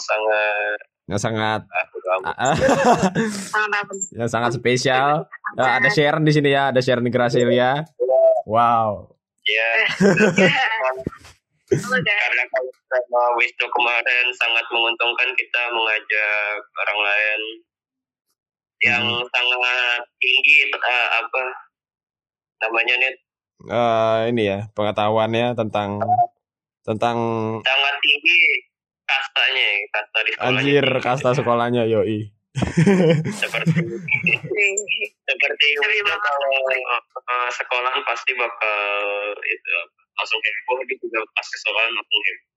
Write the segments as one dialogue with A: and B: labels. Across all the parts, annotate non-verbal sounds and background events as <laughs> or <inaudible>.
A: sangat
B: Yang sangat
A: aku kamu.
C: Sangat apa?
B: yang sangat spesial. Ya, ada Sharon di sini ya, ada Sharon Gracilia. Wow. <laughs>
A: Ya, karena kalau sama Wisnu kemarin sangat menguntungkan kita mengajak orang lain yang sangat tinggi eh, apa namanya nih
B: Eh, ini ya pengetahuannya tentang tentang
A: sangat tinggi kastanya ya, kasta di sekolahnya
B: anjir kasta sekolahnya yoi. <laughs>
A: seperti seperti kalau eh, sekolah pasti bakal itu langsung heboh juga pas ke sekolah langsung heboh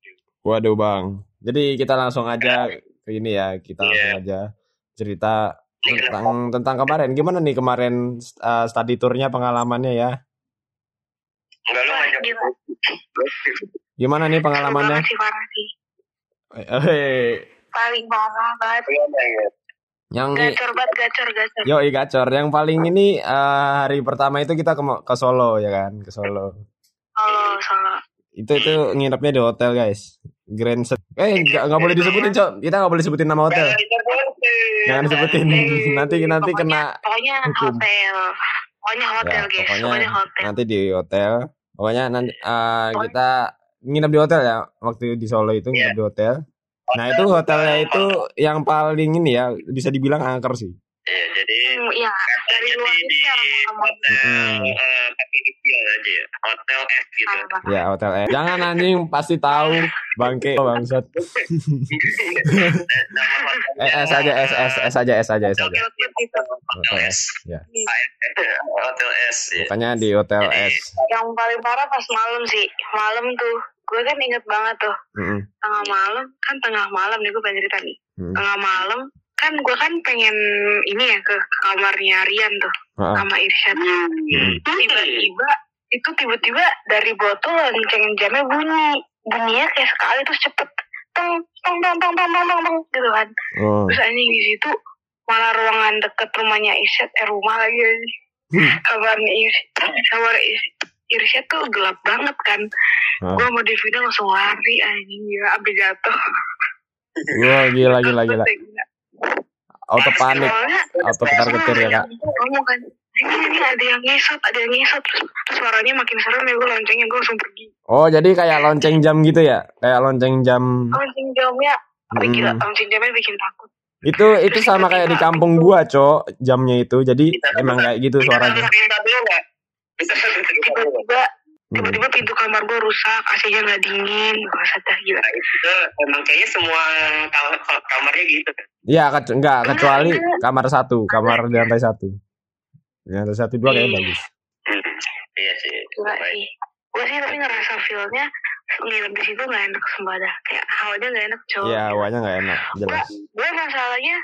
B: Waduh bang. Jadi kita langsung aja ke ini ya, kita langsung
A: Iya.
B: aja cerita tentang tentang kemarin. Gimana nih kemarin uh, study tournya pengalamannya ya?
A: enggak lu.
B: Gimana nih pengalamannya? Eh, <laughs>
C: Paling parah banget.
A: Gimana ya?
B: yang
C: Gacor banget, gacor, gacor.
B: Yo gacor. Yang paling ini uh, hari pertama itu kita ke, ke Solo ya kan, ke Solo.
C: Oh, salah.
B: Itu itu nginepnya di hotel guys. Grand Set. Eh nggak nggak boleh disebutin cok. Kita nggak boleh sebutin nama hotel.
A: Jangan disebutin.
B: Jangan disebutin. nanti nanti kena
C: Pokoknya
B: hukum.
C: hotel. Pokoknya hotel,
B: Ya,
C: guys.
B: pokoknya
C: Pokoknya hotel.
B: nanti di hotel. Pokoknya nanti uh, kita nginep di hotel ya. Waktu di Solo itu nginep di hotel. Nah itu hotelnya itu yang paling ini ya bisa dibilang angker sih.
A: Iya, jadi
C: Hmm, Iya, dari luar itu
A: di
C: ya
A: hotel eh, pakai inisial aja ya. Hotel F gitu.
B: Ya hotel eh. Jangan anjing pasti tahu bangke bangsat. <laughs> Eh, S aja S S S aja S aja S aja.
C: gitu.
A: Hotel S.
B: Ya.
A: Hotel S. ya.
B: Pokoknya di hotel S.
C: Yang paling parah pas malam sih. Malam tuh. Gue kan inget banget tuh.
B: Mm-mm.
C: Tengah malam. Kan tengah malam nih gue pengen cerita nih.
B: Hmm.
C: Tengah malam. Kan gue kan pengen ini ya ke kamarnya Rian tuh.
B: Ah,
C: Sama Irsyad.
B: Hmm.
C: Tiba-tiba. Itu tiba-tiba dari botol lonceng jamnya bunyi. Bunyinya kayak sekali terus cepet. Teng, teng, teng, teng, teng, teng, teng, teng, gitu kan.
B: Oh.
C: Terus anjing di situ malah ruangan deket rumahnya Irsyad eh rumah lagi anjing.
B: Hmm.
C: kamarnya Irsyad kamar Is- Irsyad tuh gelap banget kan
B: Ah.
C: gue mau Devina langsung lari anjing gila abis jatuh
B: Wah gila gila gila.
C: Gila.
B: Auto panik, auto ketar ketir ya kak.
C: ngomong kan ini, ini ada yang ngesot ada yang ngesot terus, terus suaranya makin serem ya gue loncengnya gue langsung pergi
B: Oh jadi kayak lonceng jam gitu ya? Kayak lonceng jam.
C: lonceng jamnya tapi
B: Hmm.
C: gila lonceng jamnya bikin takut
B: Itu itu sama kayak di kampung gua cok jamnya itu. Jadi emang kayak gitu
A: Bisa
B: suaranya.
A: Nggak?
C: tiba-tiba
B: Hmm.
C: tiba-tiba pintu kamar gue rusak AC-nya nggak dingin gue sadar gila
A: Nah, itu emang kayaknya semua kamar, kamarnya gitu.
B: Iya ke- enggak kecuali kamar satu, kamar di lantai satu. Di lantai satu dua kayak bagus.
A: Hmm. Iya sih.
C: Enggak sih. Gue sih tapi ngerasa feel-nya nginep di situ nggak enak sembada. Kayak hawanya nggak enak cowok.
B: Iya awalnya nggak enak jelas.
C: Gue masalahnya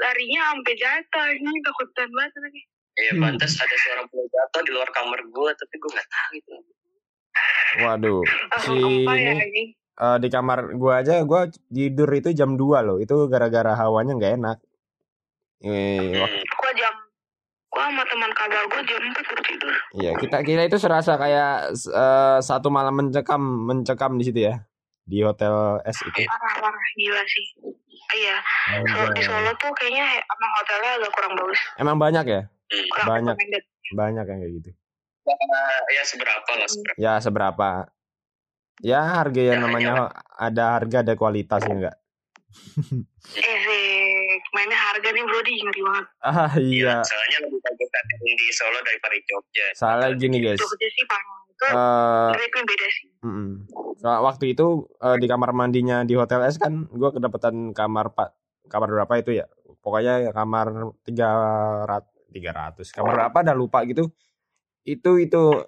C: larinya sampai jatuh ini takutan banget lagi.
A: Iya,
B: Hmm.
A: pantas ada suara bola jatuh di luar kamar gue, tapi gue nggak tahu itu.
B: Waduh <laughs> si
C: ya
B: eh, di kamar gua aja gua tidur itu jam 2 loh. Itu gara-gara hawanya nggak enak. Eh,
A: Hmm.
C: Gue jam gue sama teman kabar gue jam 4 baru tidur.
B: Iya kita kita itu serasa kayak eh, satu malam mencekam mencekam di situ ya di hotel S itu.
C: Parah parah gila sih. Iya. Solo, di Solo tuh kayaknya emang hotelnya agak kurang bagus.
B: Emang banyak ya?
A: Hmm.
B: Banyak. Banyak yang kayak gitu.
A: Nah, ya seberapa lah seberapa.
B: Ya seberapa? Ya harga yang
A: Ya,
B: namanya ada harga ada kualitas ya enggak?
C: Eh sih, mainnya harga nih bro di ngeri banget. <laughs>
B: Ah iya.
A: Soalnya lebih bagus di Solo daripada Jogja.
B: Salah gini guys.
C: Jogja sih paling rate-nya beda sih.
B: mm-mm. Soal waktu itu eh, di kamar mandinya di hotel S kan gue kedapatan kamar pak kamar berapa itu ya? Pokoknya kamar tiga rat tiga ratus. Kamar berapa? Dah lupa gitu. Itu itu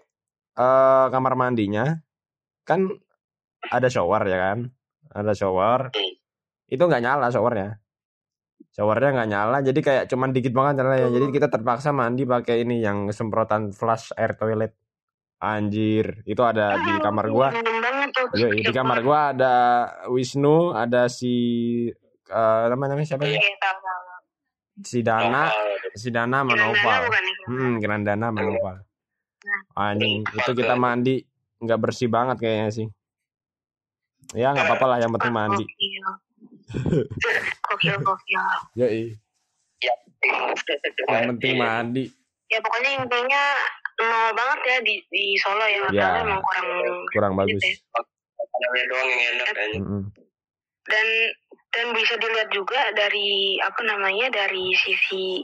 B: eh kamar mandinya kan ada shower ya kan? Ada shower. Itu nggak nyala showernya. Showernya nggak nyala, jadi kayak cuman dikit banget nyalanya. Jadi kita terpaksa mandi pakai ini yang semprotan flush air toilet. Anjir, itu ada di kamar gua. Iya, di kamar gua ada Wisnu, ada si eh nama namanya siapa ya?
C: Iya.
B: Si Dana, si Dana sama
C: Kirandana
B: Noval.
C: bukan ya?
B: Hmm, Kirandana sama Noval. Anjing, itu kita mandi nggak bersih banget kayaknya sih. Ya nggak apa-apa lah, yang penting mandi. <laughs>
C: Gokil, gokil.
B: Yoi. Yang penting mandi.
C: Ya pokoknya intinya nol banget ya di, di Solo ya.
B: Ya.
C: Emang kurang
B: Kurang bagus.
C: gitu ya.
A: Doang yang enak kan.
C: Dan dan bisa dilihat juga dari apa namanya dari sisi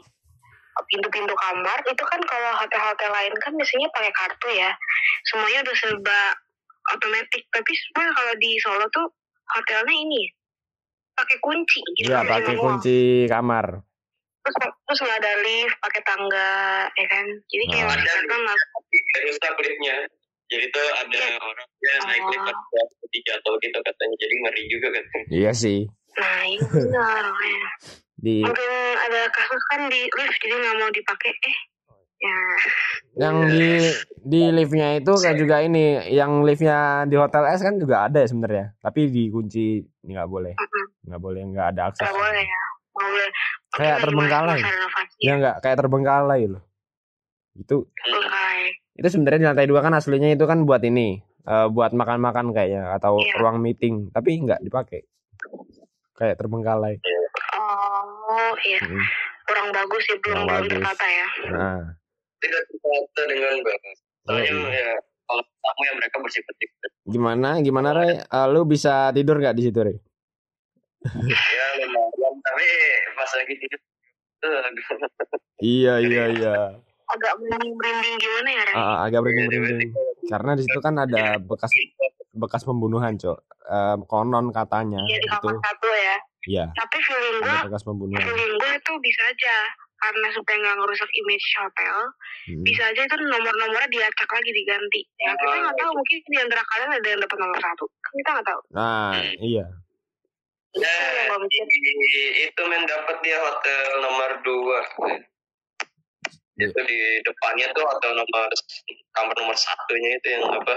C: pintu-pintu kamar itu kan kalau hotel-hotel lain kan biasanya pakai kartu ya semuanya udah serba otomatis tapi sebenarnya kalau di Solo tuh hotelnya ini pakai kunci gitu
B: Ya pakai kunci kamar.
C: terus terus nggak ada lift pakai tangga ya kan jadi kayak
B: Nah.
C: kan langsung
A: rusak liftnya. Jadi tuh ada orang yang naik lift
C: Oh.
A: pas jadi jatuh gitu katanya. Jadi ngeri juga kan.
B: Iya sih.
C: nah benar makanya.
B: Di
C: mungkin ada kasus kan di lift jadi nggak mau dipakai eh ya
B: yang di di liftnya itu kan juga ini, yang liftnya di hotel S kan juga ada ya sebenarnya. Tapi dikunci nggak boleh, nggak boleh, nggak ada akses.
C: nggak boleh ya nggak boleh
B: Kayak terbengkalai. Ya nggak kayak terbengkalai loh. Itu
C: terbengkalai
B: itu sebenarnya di lantai dua kan aslinya itu kan buat ini, eh, buat makan-makan kayaknya atau
C: Iya.
B: ruang meeting, tapi nggak dipakai. Kayak terbengkalai.
C: Oh iya
B: Mm.
C: kurang bagus sih belum
B: Kurang
C: belum
B: bagus.
C: tertata ya
B: Nah,
A: Tidak tertata dengan baik. Soalnya
B: Iya.
A: ya kalau tamu ya mereka bersih-bersih.
B: gimana gimana Ray? Eh, lu bisa tidur nggak di situ Ray?
A: ya lumayan. Tapi pas lagi tidur
B: Iya iya iya.
C: agak merinding merinding gimana ya Ray?
B: Ah, ah, agak merinding-merinding. Karena di situ kan ada bekas bekas pembunuhan, Cok. Eh, konon katanya
C: Iya di
B: itu.
C: kamar satu ya
B: Iya,
C: tapi feeling gue
B: ada bekas pembunuhan.
C: feeling gue itu bisa aja karena supaya nggak ngerusak image hotel
B: Hmm.
C: bisa aja itu nomor-nomornya diacak lagi diganti ya kita nggak tahu mungkin di antara kalian ada yang dapat nomor satu kita nggak tahu
B: Nah, iya.
A: di- itu men dapat dia hotel nomor dua itu di depannya tuh hotel nomor kamar nomor satunya itu yang apa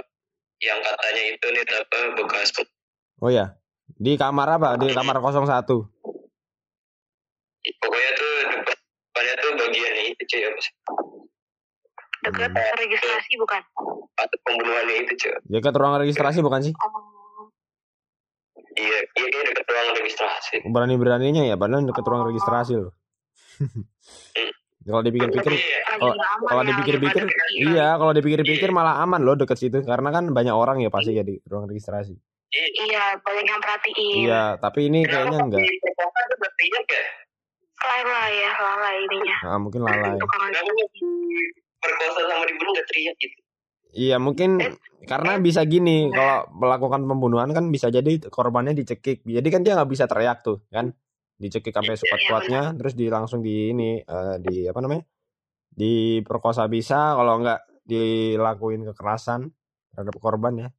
A: yang katanya itu nih apa bekas
B: Oh ya. Di kamar apa? Di kamar 01.
A: pokoknya tuh depannya tuh bagian itu cuy sih
C: dekat
B: Hmm.
C: registrasi bukan
A: atau pembunuhannya itu cuy
B: Dekat ruang registrasi bukan sih?
A: iya iya dia dekat ruang registrasi
B: Berani-beraninya ya, padahal dekat ruang registrasi loh. kalau dipikir-pikir Kalau-
C: nggak aman
B: kalau
C: ya,
B: dipikir-pikir iya, kalau dipikir-pikir malah aman loh deket situ karena kan banyak orang ya pasti ya di ruang registrasi.
C: Iya banyak yang perhatiin
B: Iya, tapi ini kayaknya enggak.
A: di perkosa ya
C: lalai ya lalai ininya
B: Nah, mungkin lalai.
A: perkosa sama dibunuh nggak teriak gitu
B: Iya, mungkin karena bisa gini, kalau melakukan pembunuhan kan bisa jadi korbannya dicekik. Jadi kan dia nggak bisa teriak tuh, kan? Dicekik sampai sekuat-kuatnya, terus di langsung di ini eh, di apa namanya? Diperkosa bisa, kalau nggak dilakuin kekerasan terhadap korban ya.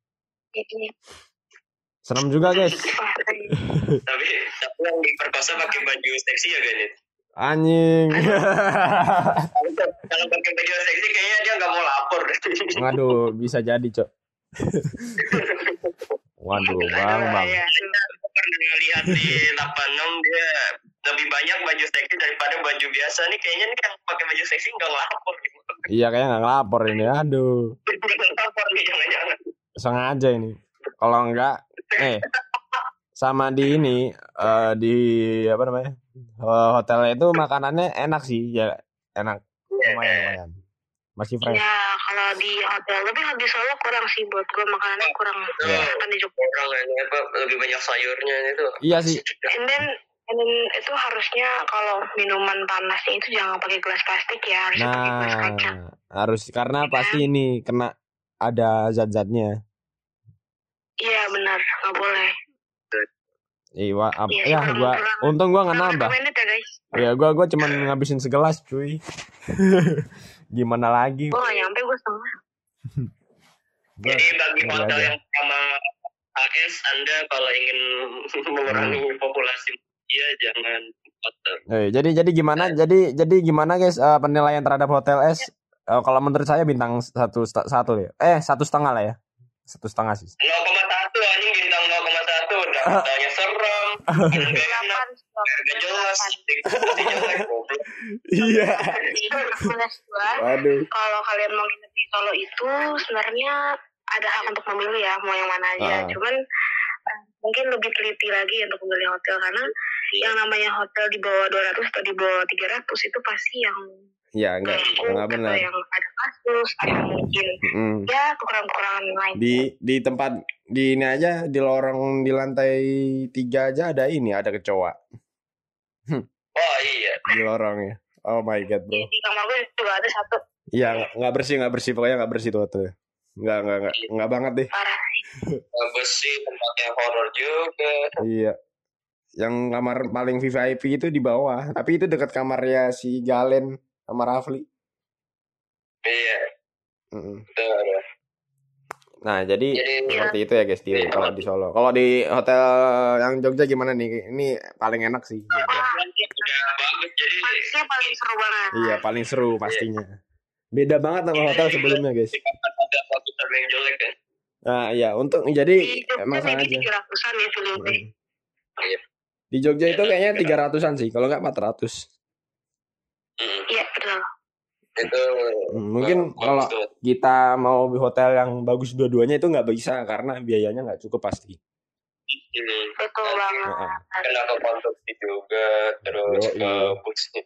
B: Serem juga, guys. <laughs>
A: Tapi tapi yang diperkosa pakai baju seksi ya Ganit
B: Anjing. <laughs>
A: kalau pakai baju seksi kayaknya dia nggak mau lapor
B: Waduh, bisa jadi, Cok. <laughs> Waduh, Bang, Bang.
C: ya.
A: Aku pernah lihat di 86 dia lebih banyak baju seksi daripada baju biasa nih kayaknya nih yang pakai baju seksi nggak ngelapor gitu.
B: Iya, kayaknya nggak ngelapor ini. Aduh,
A: lapor nih jangan-jangan.
B: sengaja ini. Kalau enggak, eh, sama di ini, eh, di apa namanya? eh, hotelnya itu makanannya enak sih, ya enak. Lumayan, lumayan. Masih fresh.
C: Ya kalau di hotel tapi kalau di Solo kurang sih buat gue makanannya kurang
B: Iya.
C: kan di Jogja.
A: Lebih banyak sayurnya itu.
B: Iya sih.
C: And then, and then itu harusnya kalau minuman panasnya itu jangan pakai gelas plastik ya harusnya pakai gelas kaca.
B: Nah, harus karena pasti ini kena ada zat-zatnya.
C: Iya benar nggak boleh.
B: Iya, ap-
C: Iya,
B: ya
C: kurang-
B: gua
C: kurang.
B: untung gua nggak nambah.
C: ya guys.
B: Ya gua gua cuman ngabisin segelas, cuy. <laughs> Gimana lagi?
C: Gue gak nyampe gue setengah. <laughs>
B: Gua-
A: Jadi bagi hotel yang sama AS Anda kalau ingin <laughs> mengurangi
B: Hmm.
A: populasi dia jangan hotel.
B: Eh, jadi jadi gimana? Jadi jadi gimana guys eh, penilaian terhadap hotel S? Eh, kalau menurut saya bintang satu satu ya. Eh satu setengah lah ya. Satu setengah sih.
A: 0,1 anjing bintang 0,1 udah hotelnya serem, makanan gak enak, gak jelas, titiknya jelek goblok.
B: Iya.
C: Rekomendasi gue
B: Waduh.
C: kalau kalian mau nginep di Solo itu sebenarnya ada hak untuk memilih ya mau yang mana aja.
B: Ah.
C: Cuman eh, mungkin lebih teliti lagi untuk memilih hotel karena yang namanya hotel di bawah 200 atau di bawah 300 itu pasti yang
B: ya enggak. Enggak benar.
C: yang ada kasus atau mungkin
B: Mm-mm.
C: ya kekurangan-kekurangan lain.
B: di di tempat di ini aja di lorong di lantai tiga aja ada ini ada kecoa.
A: Oh iya.
B: di lorongnya oh my god
C: Di,
B: bro.
C: Di kamar gue juga ada satu.
B: Iya nggak- bersih nggak bersih. Pokoknya nggak bersih tuh hotelnya nggak nggak nggak nggak banget deh. <laughs>
A: Nggak bersih tempatnya horor juga.
B: iya. Yang kamar paling VIP itu di bawah. Tapi itu dekat kamarnya si Galen sama Rafli
A: Iya.
B: Mm-mm.
A: Betul.
B: nah jadi
A: Jadi
B: seperti itu ya guys di kalau di Solo kalau di hotel yang Jogja gimana nih ini paling enak sih Jogja.
A: jadi
C: Pastinya paling seru banget.
B: iya paling seru pastinya beda banget sama hotel sebelumnya guys
A: ada satu terlalu yang jelek
B: nah iya untuk jadi emang sengaja
C: 300-an ya.
B: Mm.
A: Iya.
B: di Jogja itu kayaknya tiga ratusan sih kalau nggak empat ratus
A: Mm,
C: Iya betul.
A: Itu
B: Hmm, mungkin kalau
A: tuh.
B: kita mau di hotel yang bagus dua-duanya itu nggak bisa karena biayanya nggak cukup pasti
A: ini
C: Betul banget.
A: Ke konsumsi juga terus
B: Yoi.
A: ke busnya.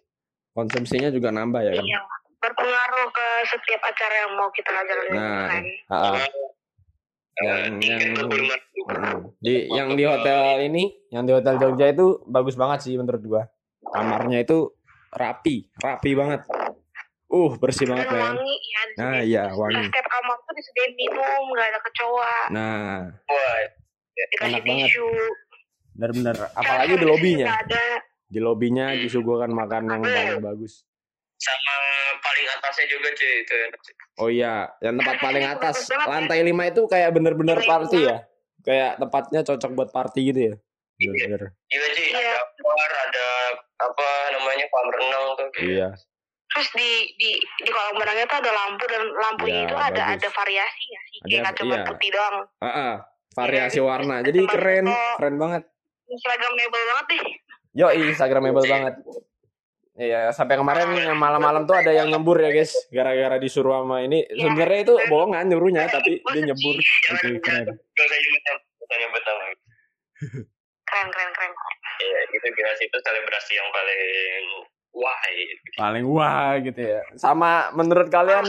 B: konsumsinya juga nambah ya kan
C: Iya. Berpengaruh ke setiap acara yang mau kita jalanin
B: Nah,
C: kan.
B: Ah,
A: Yang,
B: Yang-
A: yang,
B: yang-
A: yang,
B: mm. di yang di hotel ini yang di hotel Jogja itu bagus banget sih menurut gua kamarnya itu rapi rapi banget. Uh bersih
C: Dan
B: banget men.
C: wangi ya.
B: nah iya
C: Nah,
B: wangi.
C: setiap kamar tuh disediain minum, nggak ada kecoa,
B: nah.
A: Wah,
B: Enak banget.
C: tisu.
B: bener-bener. Apalagi di lobinya.
C: ada.
B: di lobinya disuguhkan makan yang paling bagus.
A: Sama paling atasnya juga cuy itu.
B: Oh iya, yang tempat paling atas lantai lima itu kayak bener-bener party ya, kayak tempatnya cocok buat party gitu ya. Bener-bener.
A: Iya cuy,
C: Iya.
A: ada bar, ada apa namanya kolam renang tuh.
B: Iya.
C: Terus di di di kolam renangnya tuh ada lampu dan lampunya
B: Iya,
C: itu ada
B: bagus.
C: ada variasi ya sih,
B: Ada-
C: kayak nggak cuma
B: iya.
C: putih doang.
B: Ah, ah, variasi warna. Jadi keren, keren banget.
C: Instagramable banget deh.
B: Yo, instagramable banget. Iya, sampai kemarin yang malam-malam tuh ada yang nyebur ya guys, gara-gara disuruh sama ini.
C: Iya.
B: Sebenarnya itu bohongan nyuruhnya, tapi dia nyebur.
A: Jangan
B: Itu keren.
C: Keren keren keren.
A: Iya, itu jelas itu selebrasi yang paling wah gitu.
B: Paling wah gitu ya. Sama menurut kalian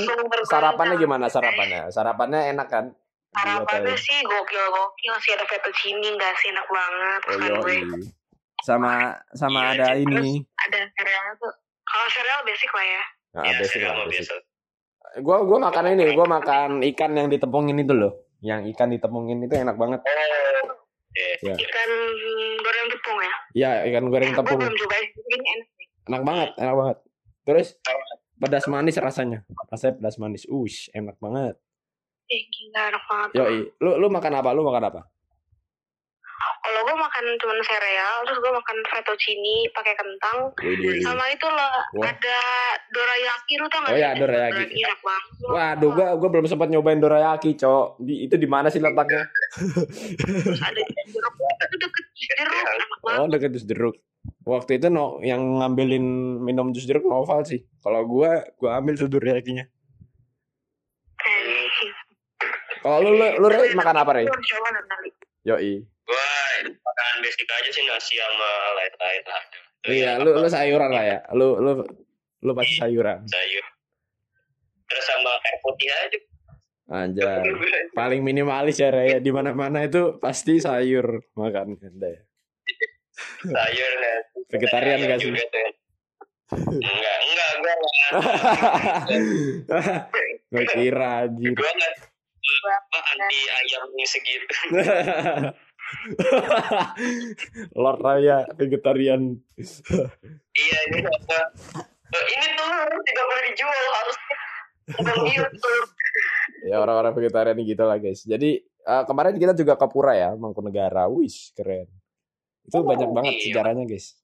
B: sarapannya gimana sarapannya? Sarapannya enak kan? Hotel.
C: sih gokil gokil sih ada fettuccine nggak sih enak banget
B: Oh,
C: kan gue.
B: Sama sama
A: Iya,
B: ada ini.
C: Ada cereal tuh. Kalau cereal basic lah ya.
B: Nah,
A: Iya,
B: basic lah, basic.
A: biasa.
B: Gua gua makan ini, gua makan ikan yang ditepungin itu loh. Yang ikan ditepungin itu enak banget. Ya.
C: Ikan goreng tepung ya.
B: Iya, ikan goreng tepung.
C: belum coba sih. Ini enak.
B: Enak banget, enak banget. Terus pedas manis rasanya. Rasanya pedas manis. Ush, enak banget.
C: Eh gila enak banget.
B: Yoi, lu lu makan apa? Lu makan apa?
C: Kalau gue makan cuma sereal, terus gue makan fettuccine pakai kentang.
B: Widih.
C: Sama itu loh
B: Wah.
C: ada dorayaki lu tau gak
B: Oh
C: sih?
B: iya, dorayaki.
C: enak banget.
B: Waduh, gua gua belum sempat nyobain dorayaki, Cok. Di, itu di mana sih letaknya? <laughs>
C: Ada jeruk. Itu deket jeruk.
B: Oh, deket jus jeruk. Waktu itu no, yang ngambilin minum jus jeruk Noval sih. Kalau gua gua ambil tuh doriyakinya.
C: Eh,
B: Kalau lu lu, lu Rey, makan apa?
C: Lu nanti.
B: Yoi.
A: Gua makanan basic aja sih nasi sama lain-lain lah.
B: Iya, lu lu sayuran lah ya. Lu lu lu pasti sayuran.
A: sayur. Terus sama air putih aja.
B: Anjay. <laughs> Paling minimalis ya, Rey. Di mana-mana itu pasti sayur makan. Deh.
A: sayur nasi.
B: Vegetarian gak sih?
A: Enggak, enggak, enggak. <laughs>
B: Gue kira anjir.
A: Apa anti ayam segitu. <laughs> <laughs>
B: Lord Raya vegetarian.
A: iya, ini apa? Ini tuh tidak boleh dijual gitu.
B: ya orang-orang vegetarian gitu lah guys. Jadi eh, kemarin kita juga ke Pura ya, Mangkunegara. Wis, keren. Itu banyak banget
A: iya.
B: sejarahnya guys.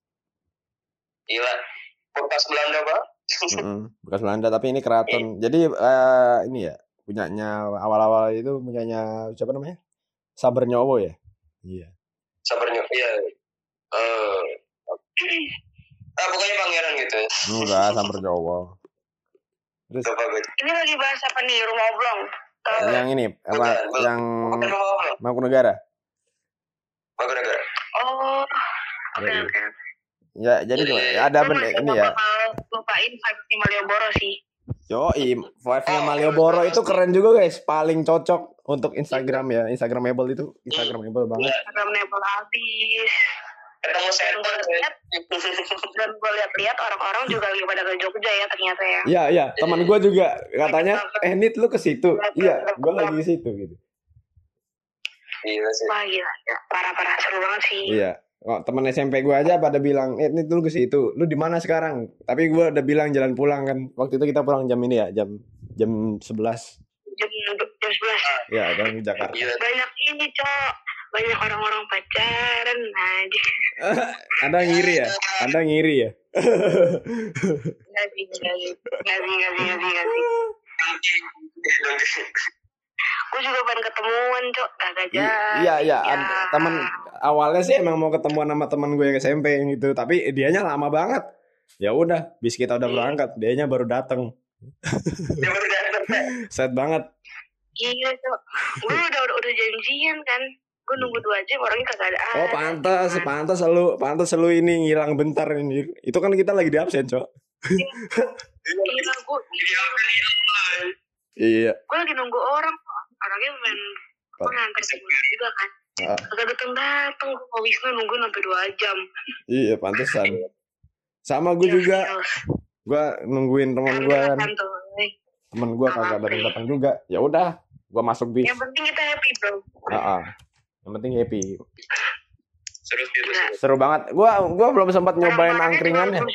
A: Gila. Bekas Belanda, Bang.
B: Mm-mm, bekas Belanda tapi ini keraton. Jadi eh, ini ya punyanya awal-awal itu punyanya siapa namanya? Saber Nyowo ya. Iya.
A: Sabarnya, iya. Eh, ah, pokoknya pangeran gitu.
B: Enggak, Saber Nyowo. Terus
A: Coba.
C: Ini lagi bahas apa nih? Rumah oblong. Tahu.
B: Yang ini apa
A: Bukan,
B: yang? Mangkunegara.
A: Mangkunegara.
C: Oh, oke
B: Jadi,
C: oke.
B: ya jadi gimana? Ya, ada
C: Gue
B: ben
C: masih
B: ini ya.
C: bakal lupain vibes Malioboro sih.
B: Yo, Five-nya Malioboro itu keren juga guys, paling cocok untuk Instagram ya, Instagramable itu, Instagramable banget.
C: Instagram nebel habis.
A: Ketemu setan. ya. <laughs>
C: Dan gue lihat-lihat orang-orang juga lagi pada ke Jogja ya ternyata ya.
B: Iya, iya, teman gue juga katanya, eh Nit lu ke situ. Iya, gue lagi ke situ gitu.
A: Gila sih.
C: Wah gila, ya. parah-parah seru banget sih.
B: Iya. Oh, teman SMP gue aja pada bilang, eh Nit lu ke situ. Lu di mana sekarang? Tapi gue udah bilang jalan pulang kan. Waktu itu kita pulang jam ini ya, jam jam 11.
C: Jam jam sebelas.
B: Ya, kan di Jakarta.
A: Gila.
C: Banyak ini cok, banyak orang-orang pacaran aja. <laughs>
B: Anda ngiri ya? Anda ngiri ya?
C: Nggak sih, nggak sih, nggak sih, nggak sih, nggak sih. <laughs> Gue juga pengen ketemuan cok, kagak jadi.
B: Iya iya,
C: Ya.
B: teman awalnya sih emang mau ketemuan sama teman gue yang SMP yang itu, tapi dianya lama banget. Ya udah, bis kita udah berangkat, dianya baru datang.
A: Dia baru datang.
B: Set banget.
C: Iya cok, gue udah udah, udah janjian kan. Gue nunggu dua jam orangnya kagak ada.
B: Oh pantas, pantas lu, pantas lu ini ngilang bentar ini. Itu kan kita lagi di absen, Cok.
C: Iya gue,
B: Iya.
C: gue lagi nunggu orang. Orangnya main gue nganter sebulan juga kan.
B: Ah,
C: Kagak datang datang, gue ke Wisnu nunggu sampai dua jam.
B: iya, pantesan. Sama gue juga, gue nungguin teman gue kan.
C: Eh.
B: Temen gue kagak datang datang juga. Ya udah, gue masuk bis.
C: Yang penting kita happy bro.
B: Ah, ah. Yang penting happy.
A: Seru.
B: Seru banget. Gua gua belum sempat nyobain angkringannya.
C: ya.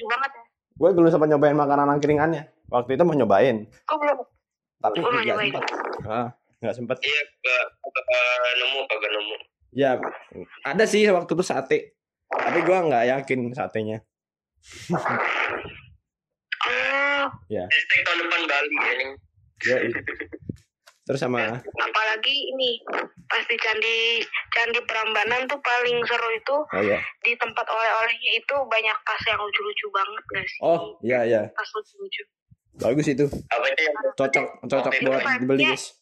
B: Gue belum sempat nyobain makanan angkringannya. Waktu itu mau nyobain,
C: Gue belum.
B: tapi
C: Gua mau nyobain.
B: sempat. Ah, nggak sempat.
A: Iya, kagak kagak nemu, kagak nemu.
B: Ya, ada sih waktu itu sate. Tapi gua nggak yakin satenya.
C: Oh, <laughs>
A: Hashtag tahun depan Bali ini.
B: Ya, Terus sama
C: apalagi ini pas di candi candi Prambanan tuh paling seru itu
B: oh ya.
C: di tempat oleh-olehnya itu banyak tas yang lucu-lucu banget gak sih?
B: Oh, iya iya.
C: Tas lucu-lucu.
B: Bagus itu.
A: Apa itu yang
B: Cocok cocok buat dibeli, guys.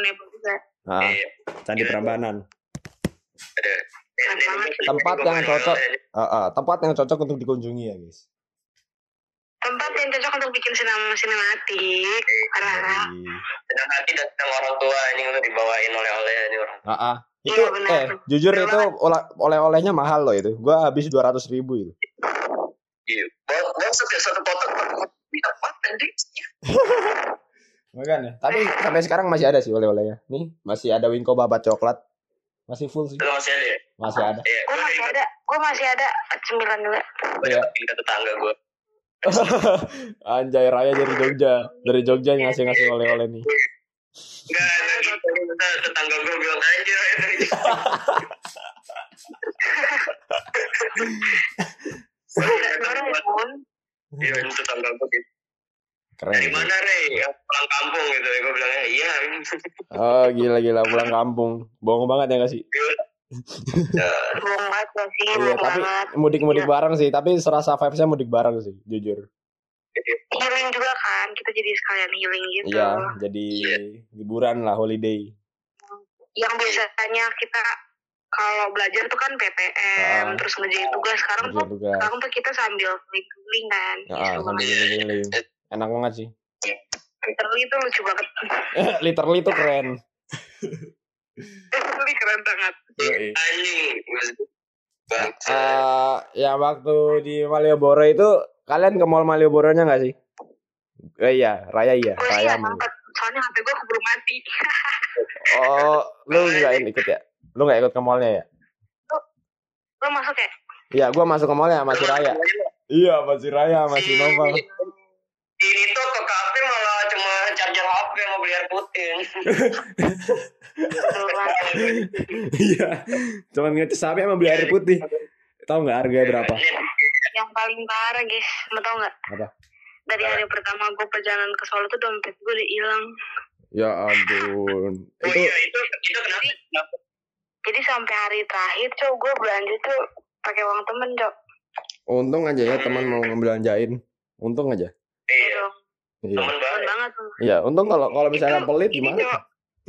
C: Nebo juga.
B: Nah,
A: Iya,
B: Candi Prambanan.
A: ada.
B: Tempat yang cocok. Ah, ah, tempat yang cocok untuk dikunjungi ya, guys.
C: Tempat yang cocok untuk bikin sinema sinematik.
B: Jadi,
A: Sedang hati dan sedang orang tua ini untuk dibawain oleh-oleh ini orang.
B: ah, ah. Itu
C: Iya, benar.
B: eh jujur
C: Benar
B: itu oleh-olehnya mahal loh itu. Gua habis 200 ribu itu.
A: Iya. Bawa satu satu kotak bisa empat tadi.
B: Makanya. Tapi sampai sekarang masih ada sih oleh-olehnya. Nih, masih ada Winko babat coklat. Masih full sih.
A: Lu masih ada ya?
B: Masih ada.
A: Iya.
C: Gue masih ada, gue masih ada cemilan juga.
A: Gue
B: Iya.
A: ke tetangga gue. <laughs>
B: Anjay Raya dari Jogja. Dari Jogja ngasih-ngasih oleh-oleh nih.
A: Enggak. Tetangga- Tetangga gue bilang aja.
C: Orang pun
A: Iya, ini tetangga gue gitu.
B: Keren.
A: Dari
B: itu.
A: mana, Rey? Ya, pulang kampung gitu. Gue bilangnya, iya. <laughs>
B: Oh, gila-gila pulang kampung. Bohong banget ya gak sih?
A: Ya, <laughs>
C: bohong banget gak sih,
B: Iya,
C: bohong
B: tapi
C: banget.
B: mudik-mudik
C: Iya.
B: bareng sih, tapi serasa vibes-nya mudik bareng sih, jujur.
C: Healing juga kan, kita jadi sekalian healing gitu.
B: Iya, jadi
A: Iya.
B: liburan lah holiday.
C: Yang biasanya kita kalau belajar tuh kan PPM,
B: Ah.
C: terus ngerjain tugas. Sekarang tuh, sekarang tuh kita sambil keliling kan.
B: Ah,
C: Seru
B: sambil keliling. Enak banget sih.
C: Literally itu lucu banget. <laughs>
B: Literally itu keren.
C: Literally keren banget.
A: Anjing.
B: Eh, ya waktu di Malioboro itu kalian ke mall Malioboro-nya nggak sih? Eh, iya, Raya iya,
C: Gue sih
B: Raya.
C: sempet, soalnya HP gue keburu mati.
B: Oh, lu nggak <laughs> ikut ya? Lu nggak ikut ke mallnya ya?
C: Lo masuk ya?
B: Iya, gua masuk ke mallnya masih Raya. Iya, masih Raya, masih Novel.
A: Ini tuh ke kafe malah HP mau beli air putih.
B: Iya, cuman ngecas HP sama beli air putih. Tahu nggak harganya berapa?
C: Yang paling parah guys, mau tau gak?
B: Apa?
C: Dari hari pertama gue perjalanan ke Solo tuh dompet gue udah hilang.
B: Ya ampun.
A: Oh
B: Itu
A: iya, itu itu kenapa? Kenapa?
C: Jadi sampai hari terakhir cok gue belanja tuh pakai uang temen cok.
B: untung aja ya teman mau ngebelanjain. Untung aja.
A: Iya,
C: Dong.
B: Iya.
A: temen banget.
C: banget tuh.
B: Iya, untung kalau kalau misalnya
C: Itu-
B: pelit gimana?
C: Cok,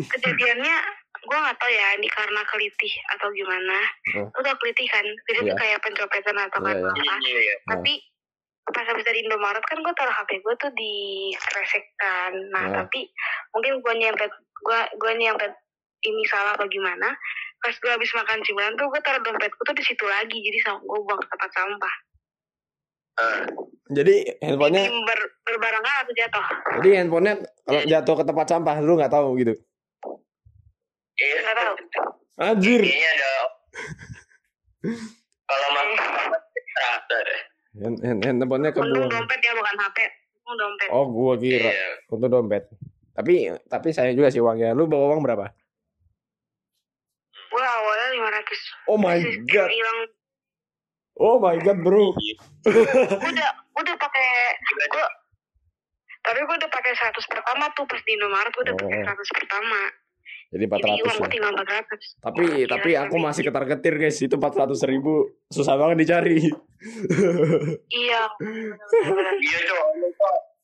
C: kejadiannya gue nggak tahu ya ini karena kelitih atau gimana
B: Oh.
C: lu tau kelitih kan jadi
B: Iya.
C: kayak pencopetan atau
B: Iya,
C: kan
B: iya.
C: apa
A: Iya, iya.
C: tapi pas habis dari Indomaret kan gue taruh HP gue tuh di kresek kan nah
B: Ah.
C: tapi mungkin gue nyempet gue gue nyempet ini salah apa gimana pas gue habis makan cemilan tuh gue taruh dompet gue tuh di situ lagi jadi gue buang ke tempat sampah
B: Jadi handphonenya
C: Jadi ber, berbarengan atau jatuh
B: jadi handphonenya kalau jatuh ke tempat sampah lu nggak tahu gitu.
A: Iya.
C: Nggak tahu.
B: Anjir.
A: Kayaknya ada. Kalau mas terasa deh.
B: Hand, hand, handphonenya
C: untung
B: kebuang.
C: dompet ya bukan HP untung dompet
B: Oh, gua kira
A: Iya.
B: untuk dompet. Tapi tapi saya juga sih uangnya. Lu bawa uang berapa?
C: gue awalnya 500
B: Oh my god.
C: hilang
B: Oh my god, bro.
C: gue udah gue udah pakai gue tapi gue udah pakai 100 pertama tuh pas di Indomaret gue udah pakai
B: Oh.
C: 100 pertama
B: Jadi
C: jadi
B: 400
C: uang gue
B: ya.
C: tinggal 400
B: Tapi
C: Gila,
B: tapi aku
C: tapi-
B: masih ketar-ketir guys. Itu 400 ribu susah banget dicari.
C: iya.
A: Iya cok.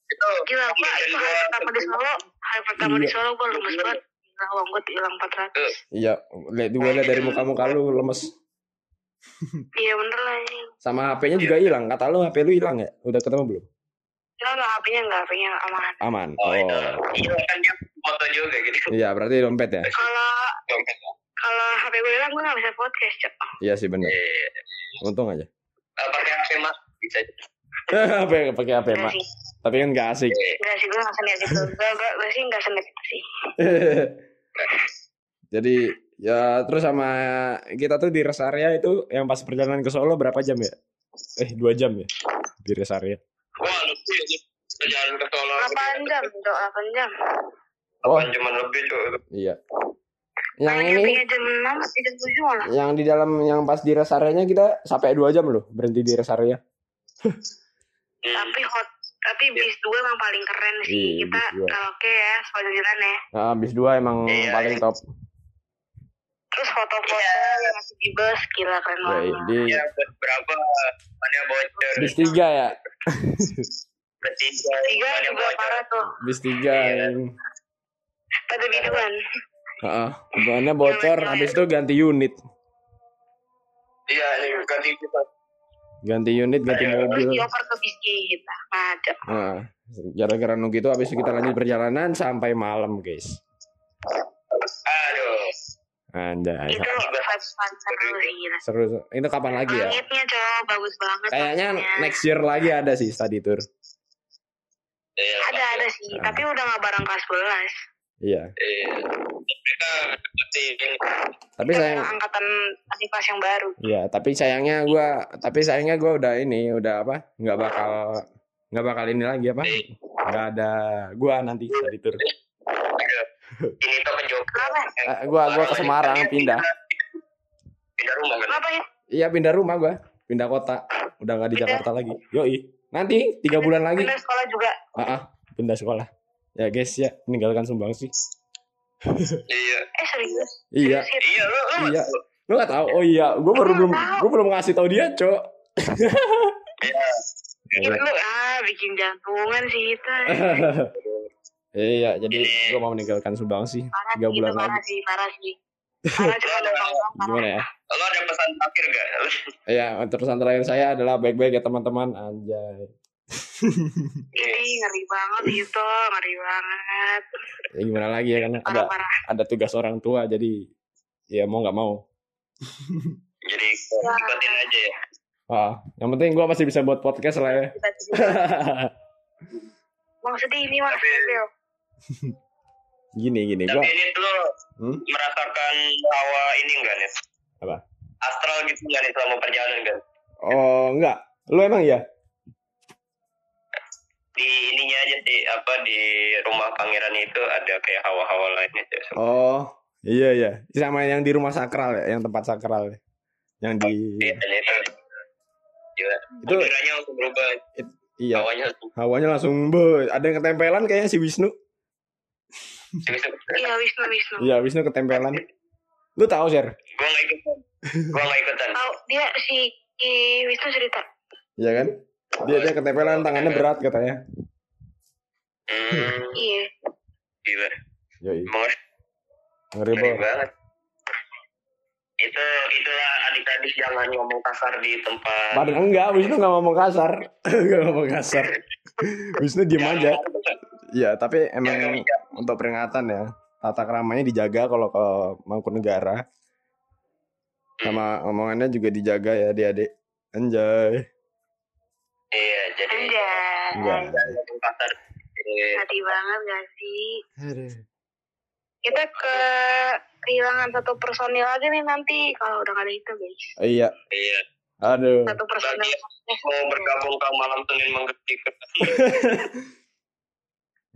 A: Itu.
C: gila gue itu hari pertama di Solo hari pertama di
B: Iya.
C: Solo gue lemes banget gila uang gue hilang 400
B: Iya, lihat juga lihat dari muka-muka lu lemes. <laughs>
C: iya bener lah ini
B: Sama HP-nya juga hilang. Kata lu HP lu hilang ya? Udah ketemu belum?
C: Enggak, enggak, HP-nya enggak, HP-nya aman.
B: Aman.
A: Oh,
B: Oh.
A: iya. Iya kan dia foto juga gitu.
B: Iya, berarti dompet ya?
C: Kalau kalau HP gue hilang, gue nggak bisa podcast, Cok.
B: Iya sih benar.
A: Iya.
B: Untung aja.
A: Pakai HP mas bisa. <laughs>
B: HP pakai HP mak. Tapi kan gak asik.
C: enggak sih, gue nggak senit gitu. Gue, gue, gue sih nggak senit itu sih. <laughs>
B: Jadi ya terus sama kita tuh di rest area itu yang pas perjalanan ke Solo berapa jam ya? Eh dua jam ya di rest area.
A: Wah lucu ya sih. Perjalanan ke Solo.
C: 8 jam, 8 jam.
B: Oh
A: Delapan jaman lebih cok.
B: iya. Yang
C: Yang
B: ini
C: jam 6, sampai jam 7 malah.
B: yang di dalam yang pas di rest area-nya kita sampai dua jam loh berhenti di rest area.
A: Hmm.
C: Tapi hot, tapi bis 2 emang paling keren sih.
B: Iya,
C: Kita
B: dua.
C: karaoke ya, jalan ya.
B: Nah, bis dua emang
A: Iya,
B: paling
A: iya.
B: top.
C: Terus foto-foto
A: Iya.
C: yang masih di bus, gila keren
B: Ya,
C: banget.
B: di
A: Ya buat berapa? Mana bocor?
B: bis tiga ya.
A: Bertiga.
C: Tiga
A: Mana
C: juga
A: bocor?
C: parah tuh.
B: Bis tiga
A: Iya.
B: yang
C: Pada biduan.
B: Heeh, bahannya bocor,
C: Iya,
B: habis itu ganti unit.
A: Iya ini ganti kita.
B: Ganti unit, ganti
A: Iya.
C: Terus
B: mobil.
C: dioper ke kita. Ngaco.
B: Nah, gara-gara nunggu itu habis itu kita lanjut perjalanan sampai malam, guys.
A: Aduh.
B: Anjay.
C: Itu fun seru.
B: Seru. Itu kapan lagi ya?
C: Langitnya cowok bagus banget.
B: Kayaknya
C: langitnya.
B: next year lagi ada sih study tour.
A: Iya.
C: ada ada sih,
B: Nah.
C: tapi udah nggak bareng kelas 11.
B: Iya.
A: Iya.
B: Tapi sayang
C: angkatan adik kelas yang baru.
B: Iya, tapi sayangnya gua tapi sayangnya gua udah ini, udah apa? nggak bakal nggak bakal ini lagi apa? nggak ada gua nanti study tour.
A: Ini tuh ke Jogja.
C: Kenapa?
B: Eh, gua gua ke Semarang pindah.
A: Pindah rumah kan?
C: Kenapa ya?
B: Iya, pindah rumah gua. Pindah kota. Udah nggak di
C: Pindah?
B: Jakarta lagi. Yoi. Nanti tiga bulan lagi.
C: Pindah sekolah juga.
B: Ah, ah, pindah sekolah. Ya guys ya, meninggalkan sumbang sih.
A: Iya.
C: Eh serius?
B: Iya,
C: Serius, Hit?
A: Iya lu lu.
B: iya. Lu gak tahu? Oh iya, gua baru belum
C: nggak
B: gua belum ngasih tahu dia, Cok.
A: Iya.
C: Lu ah bikin jantungan sih kita. <laughs>
B: iya, jadi gua mau meninggalkan sumbang sih.
C: Parah
B: Tiga bulan
C: itu parah
B: lagi.
C: sih, parah sih. Parah cuma.
B: Gimana ya?
A: Lo ada pesan terakhir gak? <laughs>
B: Ya, terusan terakhir saya adalah baik-baik ya teman-teman. Anjay.
C: Ini ngeri banget itu, ngeri banget.
B: Ya gimana lagi ya karena ada ada tugas orang tua jadi ya mau nggak mau.
A: Jadi ikutin aja ya.
B: Ah, yang penting gua masih bisa buat podcast lah ya.
C: Sedih <laughs> ini mas. <laughs>
B: Gini gini
A: Tapi
B: gua.
A: ini tuh
B: Hmm?
A: merasakan hawa ini enggak nih?
B: Apa?
A: Astral gitu enggak nih selama perjalanan kan?
B: Oh, enggak. Lu emang ya?
A: Di ininya aja sih apa di rumah pangeran itu ada kayak hawa-hawa lainnya sih.
B: Oh, iya iya. Sama yang di rumah sakral ya, yang tempat sakral ya. Yang di
A: Iya, dan itu. Gila.
B: itu
A: Udaranya langsung berubah.
B: iya.
A: Hawanya langsung.
B: Hawanya langsung be, ada yang ketempelan kayaknya si Wisnu.
C: Iya Wisnu Wisnu.
B: Iya, Wisnu ketempelan. Lu tahu, Sher?
A: Gua nggak ikutan. Gua nggak ikutan.
C: Tahu dia si, si Wisnu cerita.
B: Iya kan? Dia dia ketempelan tangannya berat katanya.
A: Hmm,
C: Iya.
A: gila.
B: Yoi.
A: Emang
B: Ngeri banget.
A: Itu itulah adik-adik jangan ngomong kasar di tempat.
B: Padahal enggak, Wisnu nggak ngomong kasar. <laughs> Nggak ngomong kasar. <laughs> Wisnu diem aja. Iya, tapi emang untuk peringatan ya, tata keramanya dijaga kalau ke Mangkunegara. Sama omongannya juga dijaga ya adik-adik. Anjay.
A: Iya, jadi
C: Anjay.
A: Iya.
C: Sedih banget gak sih?
B: Aduh.
C: Kita ke kehilangan satu personil lagi nih nanti kalau udah gak ada itu guys.
B: Iya.
A: Iya.
B: Aduh.
C: Satu personil.
A: Bagi mau bergabung ke malam Senin menggetik. <laughs>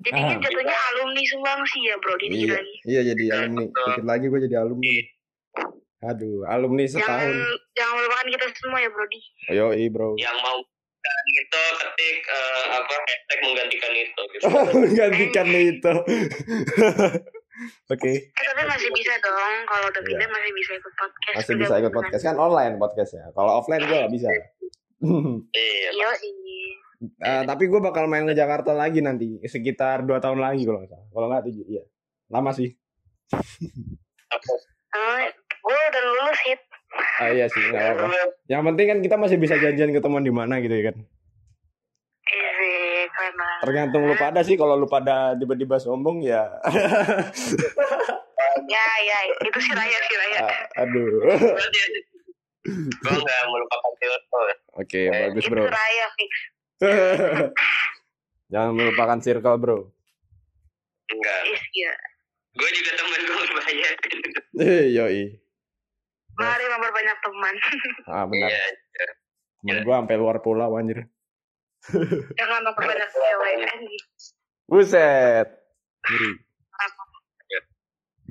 C: Jadinya
B: Ah.
C: jatuhnya alumni sumbang sih ya bro, dikit
B: Iya,
C: lagi.
B: iya jadi alumni. Dikit lagi gue jadi alumni. nih. Aduh, alumni
C: Jangan
B: setahun.
C: jangan melupakan kita semua ya bro di.
B: Ayo, bro.
A: Yang mau menggantikan itu ketik eh, apa hashtag menggantikan itu gitu. <laughs>
B: Gantikan itu. Oke,
C: Eh, tapi masih bisa dong kalau udah
B: Iya.
C: pindah masih bisa ikut podcast.
B: masih bisa ikut podcast kan online podcastnya. Kalau offline gue gak bisa.
A: Iya.
C: Yo
B: Eh, tapi gue bakal main ke Jakarta lagi nanti sekitar dua tahun lagi kalau nggak salah. Kalau nggak tujuh, iya. Lama sih.
A: Apa?
C: Eh, gue udah lulus hit.
B: Ah, iya sih, nggak apa-apa. Yang penting kan kita masih bisa janjian ketemuan di mana gitu ya kan.
C: Iya, banget.
B: Tergantung lu pada sih. Kalau lu pada tiba-tiba sombong ya. <laughs>
C: Ya, ya, itu si Raya, si Raya.
B: Ah, Aduh. <laughs> <laughs>
A: Gue nggak melupakan.
B: Oke, bagus
C: itu
B: bro.
C: Raya fix. <laughs>
B: Jangan melupakan circle bro.
A: Enggak.
C: Is, ya.
A: Gue juga temen gue banyak.
B: Eh, yoi.
C: Mari memperbanyak teman. <laughs>
B: Ah benar.
A: Iya.
B: Temen gue sampai luar pulau anjir. <laughs>
C: Jangan memperbanyak cewek anjing.
B: Buset. Ngeri.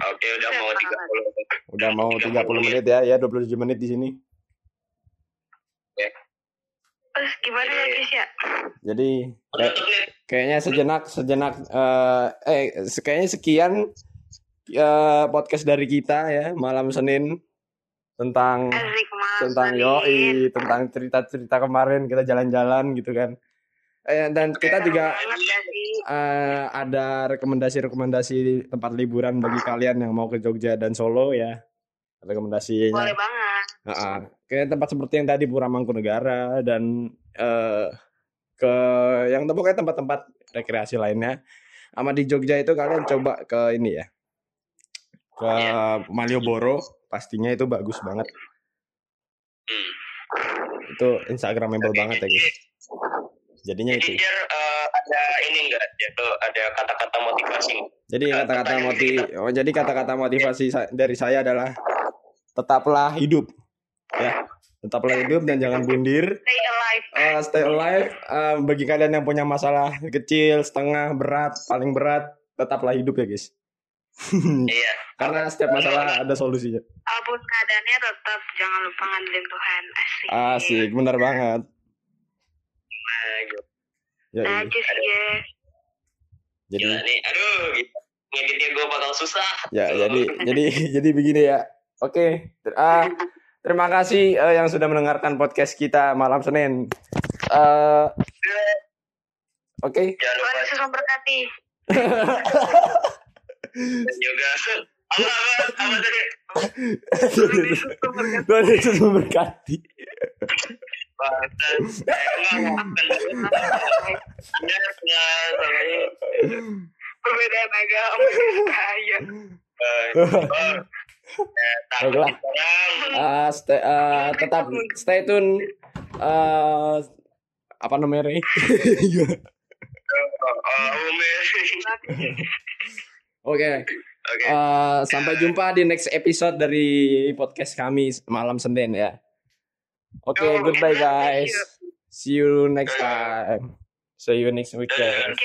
A: Oke, udah mau 30.
B: Udah mau 30 menit ya, ya 27 menit di sini.
C: Terus gimana ya guys ya?
B: Jadi kayak- kayaknya sejenak sejenak eh eh se- kayaknya sekian eh, podcast dari kita ya malam Senin tentang
C: Asik
B: tentang yoi tentang cerita-cerita kemarin kita jalan-jalan gitu kan. Eh, dan kita juga
C: ya
B: eh, ada rekomendasi-rekomendasi tempat liburan bagi kalian yang mau ke Jogja dan Solo ya. Rekomendasinya
C: Boleh banget.
B: Heeh. Kayak tempat seperti yang tadi Pura Mangkunegara dan eh ke yang pokoknya tempat-tempat rekreasi lainnya. Sama di Jogja itu kalian coba ke ini ya. Ke Malioboro, pastinya itu bagus banget.
A: Hmm.
B: Itu instagramable banget ya guys. Jadinya
A: Jadi
B: itu.
A: Jer, eh, ada ini enggak? Ada kata-kata motivasi.
B: Jadi kata-kata motiv oh, jadi kata-kata motivasi dari saya adalah tetaplah hidup. Ya. Tetaplah hidup dan jangan bundir.
C: Stay alive.
B: Uh, stay alive uh, bagi kalian yang punya masalah kecil, setengah, berat, paling berat, tetaplah hidup ya guys. <laughs>
A: Iya.
B: Karena setiap masalah ada solusinya.
C: Apa pun keadaannya tetap jangan lupa ngandelin Tuhan. Asik.
B: Asik, benar banget.
A: Nah.
B: Ya, iya.
C: Najis ya.
B: jadi
A: Gila nih. Aduh, gitu. ngeditnya gue bakal susah.
B: ya jadi jadi <laughs> jadi begini ya. Oke. Ah, terima kasih eh, yang sudah mendengarkan podcast kita malam Senin. Eh, Oke.
A: Jangan lupa
C: Tuhan Yesus memberkati.
A: dan juga apa apa apa tadi
C: Tuhan Yesus memberkati. Perbedaan agama. Bahaya.
A: Eh,
B: Baiklah. Ah, stay, ah, tetap stay tune. Ah, apa namanya? Rey? <laughs>
A: oh, oh.
B: Oke.
A: oke
B: Ah, sampai jumpa di next episode dari podcast kami malam Senin ya. Oke,
A: Yo,
B: goodbye guys. See you next time. See you next weekend.